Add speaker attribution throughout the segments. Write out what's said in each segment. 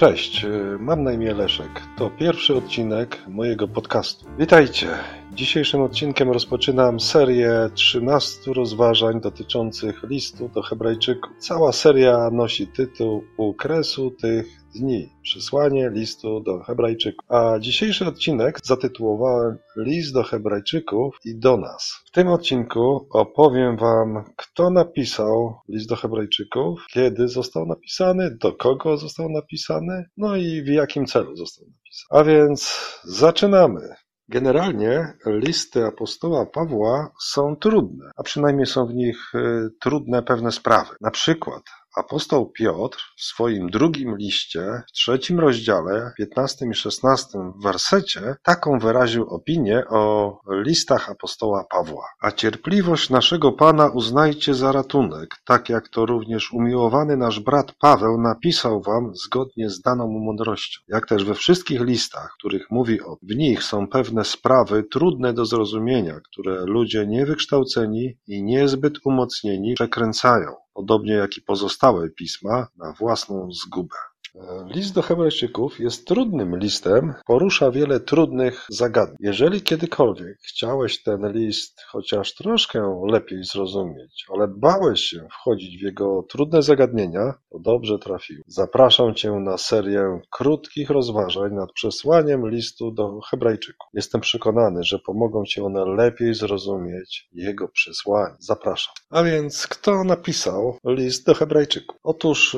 Speaker 1: Cześć, y, mam na imię Leszek. To pierwszy odcinek mojego podcastu. Witajcie. Dzisiejszym odcinkiem rozpoczynam serię 13 rozważań dotyczących listu do Hebrajczyków. Cała seria nosi tytuł U kresu tych dni. Przesłanie listu do Hebrajczyków. A dzisiejszy odcinek zatytułowałem List do Hebrajczyków i do nas. W tym odcinku opowiem Wam, kto napisał list do Hebrajczyków, kiedy został napisany, do kogo został napisany, no i w jakim celu został napisany. A więc zaczynamy. Generalnie listy apostoła Pawła są trudne, a przynajmniej są w nich y, trudne pewne sprawy. Na przykład Apostoł Piotr w swoim drugim liście, w trzecim rozdziale, 15 i 16 wersecie, taką wyraził opinię o listach apostoła Pawła. A cierpliwość naszego Pana uznajcie za ratunek, tak jak to również umiłowany nasz brat Paweł napisał wam zgodnie z daną mu mądrością. Jak też we wszystkich listach, których mówi o w nich są pewne sprawy trudne do zrozumienia, które ludzie niewykształceni i niezbyt umocnieni przekręcają podobnie jak i pozostałe pisma, na własną zgubę. List do Hebrajczyków jest trudnym listem, porusza wiele trudnych zagadnień. Jeżeli kiedykolwiek chciałeś ten list chociaż troszkę lepiej zrozumieć, ale bałeś się wchodzić w jego trudne zagadnienia, to dobrze trafił. Zapraszam Cię na serię krótkich rozważań nad przesłaniem listu do Hebrajczyków. Jestem przekonany, że pomogą Ci one lepiej zrozumieć jego przesłanie. Zapraszam. A więc kto napisał list do Hebrajczyków? Otóż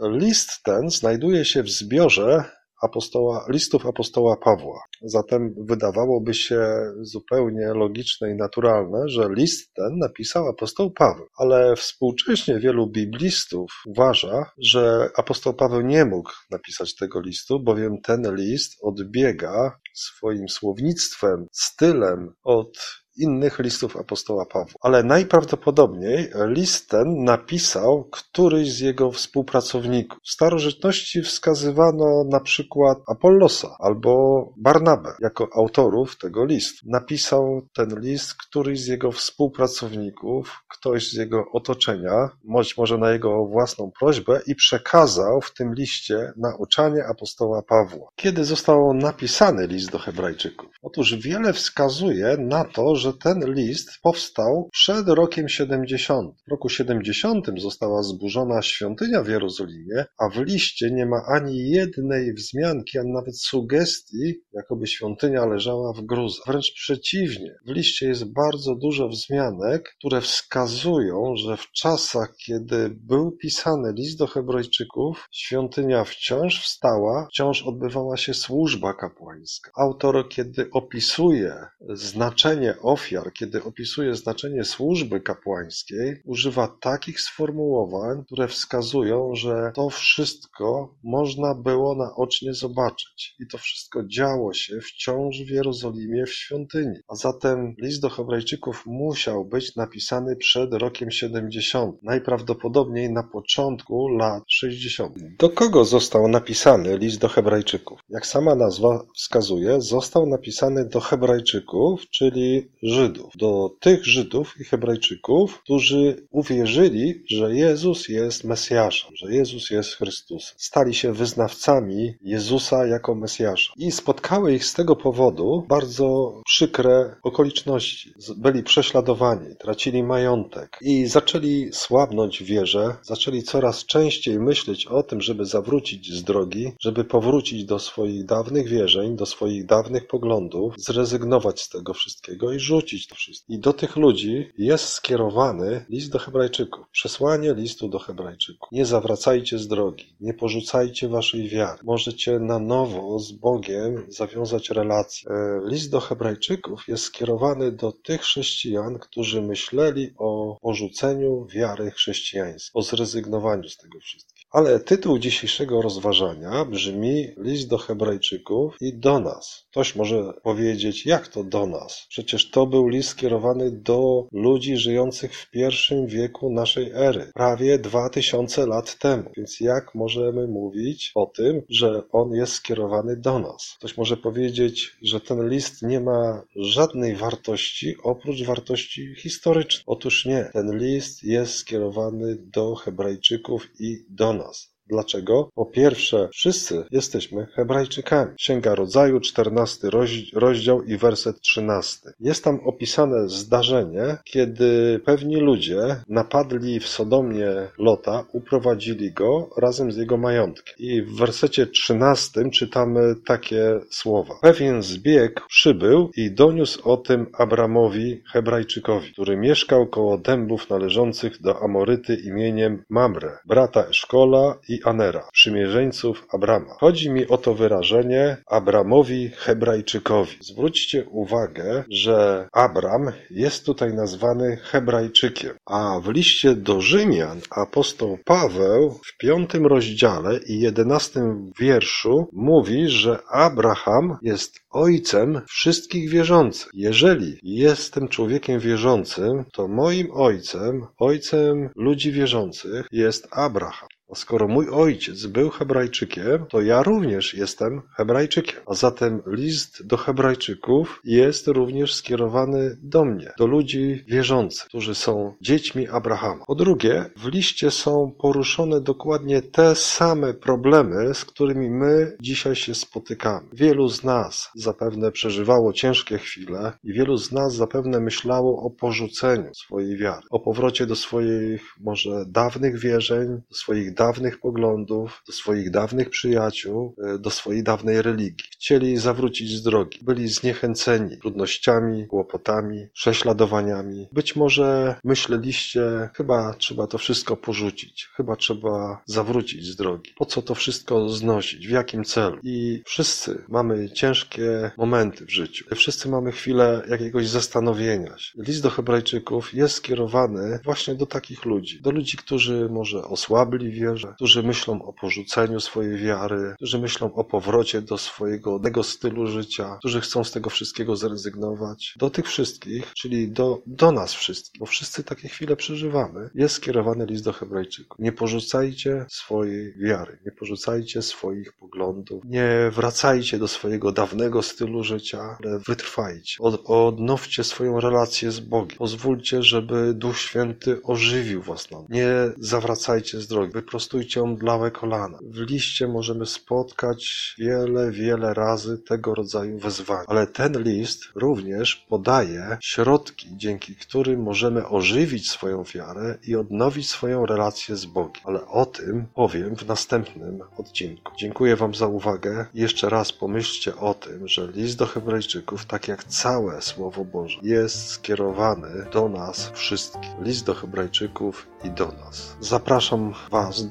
Speaker 1: yy, list ten znajduje się w zbiorze apostoła, listów apostoła Pawła. Zatem wydawałoby się zupełnie logiczne i naturalne, że list ten napisał apostoł Paweł. Ale współcześnie wielu biblistów uważa, że apostoł Paweł nie mógł napisać tego listu, bowiem ten list odbiega swoim słownictwem, stylem od innych listów apostoła Pawła. Ale najprawdopodobniej list ten napisał któryś z jego współpracowników. W starożytności wskazywano na przykład Apollosa albo Barnabę jako autorów tego listu. Napisał ten list któryś z jego współpracowników, ktoś z jego otoczenia, być może na jego własną prośbę i przekazał w tym liście nauczanie apostoła Pawła. Kiedy został napisany list do Hebrajczyków? Otóż wiele wskazuje na to, że że ten list powstał przed rokiem 70. W roku 70 została zburzona świątynia w Jerozolimie, a w liście nie ma ani jednej wzmianki, ani nawet sugestii, jakoby świątynia leżała w gruzach. Wręcz przeciwnie, w liście jest bardzo dużo wzmianek, które wskazują, że w czasach, kiedy był pisany list do Hebrajczyków, świątynia wciąż wstała, wciąż odbywała się służba kapłańska. Autor, kiedy opisuje znaczenie ofiar, kiedy opisuje znaczenie służby kapłańskiej, używa takich sformułowań, które wskazują, że to wszystko można było naocznie zobaczyć i to wszystko działo się wciąż w Jerozolimie w świątyni. A zatem list do Hebrajczyków musiał być napisany przed rokiem 70, najprawdopodobniej na początku lat 60. Do kogo został napisany list do Hebrajczyków? Jak sama nazwa wskazuje, został napisany do Hebrajczyków, czyli Żydów, do tych Żydów i Hebrajczyków, którzy uwierzyli, że Jezus jest Mesjaszem, że Jezus jest Chrystusem. Stali się wyznawcami Jezusa jako Mesjasza. I spotkały ich z tego powodu bardzo przykre okoliczności. Byli prześladowani, tracili majątek i zaczęli słabnąć wierze, zaczęli coraz częściej myśleć o tym, żeby zawrócić z drogi, żeby powrócić do swoich dawnych wierzeń, do swoich dawnych poglądów, zrezygnować z tego wszystkiego i rzucić to wszystko. I do tych ludzi jest skierowany list do Hebrajczyków. Przesłanie listu do Hebrajczyków. Nie zawracajcie z drogi, nie porzucajcie waszej wiary. Możecie na nowo z Bogiem zawiązać relacje. E, list do Hebrajczyków jest skierowany do tych chrześcijan, którzy myśleli o porzuceniu wiary chrześcijańskiej, o zrezygnowaniu z tego wszystkiego. Ale tytuł dzisiejszego rozważania brzmi List do Hebrajczyków i do nas. Ktoś może powiedzieć, jak to do nas? Przecież to był list skierowany do ludzi żyjących w pierwszym wieku naszej ery, prawie dwa tysiące lat temu. Więc jak możemy mówić o tym, że on jest skierowany do nas? Ktoś może powiedzieć, że ten list nie ma żadnej wartości oprócz wartości historycznej. Otóż nie. Ten list jest skierowany do Hebrajczyków i do nas nas. Dlaczego? Po pierwsze, wszyscy jesteśmy Hebrajczykami. Księga Rodzaju, 14 rozdział i werset 13. Jest tam opisane zdarzenie, kiedy pewni ludzie napadli w Sodomie Lota, uprowadzili go razem z jego majątkiem. I w wersecie 13 czytamy takie słowa. Pewien zbieg przybył i doniósł o tym Abramowi, Hebrajczykowi, który mieszkał koło dębów należących do Amoryty imieniem Mamre, brata Eszkola i Anera, przymierzeńców Abrama. Chodzi mi o to wyrażenie Abramowi Hebrajczykowi. Zwróćcie uwagę, że Abram jest tutaj nazwany Hebrajczykiem, a w liście do Rzymian apostoł Paweł w piątym rozdziale i jedenastym wierszu mówi, że Abraham jest ojcem wszystkich wierzących. Jeżeli jestem człowiekiem wierzącym, to moim ojcem, ojcem ludzi wierzących jest Abraham. A skoro mój ojciec był Hebrajczykiem, to ja również jestem Hebrajczykiem. A zatem list do Hebrajczyków jest również skierowany do mnie, do ludzi wierzących, którzy są dziećmi Abrahama. Po drugie, w liście są poruszone dokładnie te same problemy, z którymi my dzisiaj się spotykamy. Wielu z nas zapewne przeżywało ciężkie chwile i wielu z nas zapewne myślało o porzuceniu swojej wiary, o powrocie do swoich może dawnych wierzeń, swoich dawnych poglądów, do swoich dawnych przyjaciół, e, do swojej dawnej religii. Chcieli zawrócić z drogi. Byli zniechęceni trudnościami, kłopotami, prześladowaniami. Być może myśleliście, chyba trzeba to wszystko porzucić, chyba trzeba zawrócić z drogi. Po co to wszystko znosić? W jakim celu? I wszyscy mamy ciężkie momenty w życiu. Wszyscy mamy chwilę jakiegoś zastanowienia się. List do Hebrajczyków jest skierowany właśnie do takich ludzi. Do ludzi, którzy może osłabli wierze, którzy myślą o porzuceniu swojej wiary, którzy myślą o powrocie do swojego tego stylu życia, którzy chcą z tego wszystkiego zrezygnować. Do tych wszystkich, czyli do, do nas wszystkich, bo wszyscy takie chwile przeżywamy, jest skierowany list do Hebrajczyków. Nie porzucajcie swojej wiary, nie porzucajcie swoich poglądów, nie wracajcie do swojego dawnego stylu życia, ale wytrwajcie. Od, odnowcie swoją relację z Bogiem. Pozwólcie, żeby Duch Święty ożywił was na Nie zawracajcie z drogi. Wyprostujcie omdlałe kolana. W liście możemy spotkać wiele, wiele razy tego rodzaju wezwania. Ale ten list również podaje środki, dzięki którym możemy ożywić swoją wiarę i odnowić swoją relację z Bogiem. Ale o tym powiem w następnym odcinku. Dziękuję Wam za uwagę. Jeszcze raz pomyślcie o tym, że list do Hebrajczyków, tak jak całe Słowo Boże, jest skierowany do nas wszystkich. List do Hebrajczyków i do nas. Zapraszam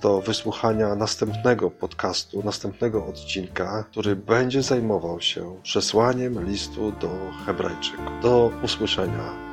Speaker 1: Do wysłuchania następnego podcastu, następnego odcinka, który będzie zajmował się przesłaniem listu do Hebrajczyków. Do usłyszenia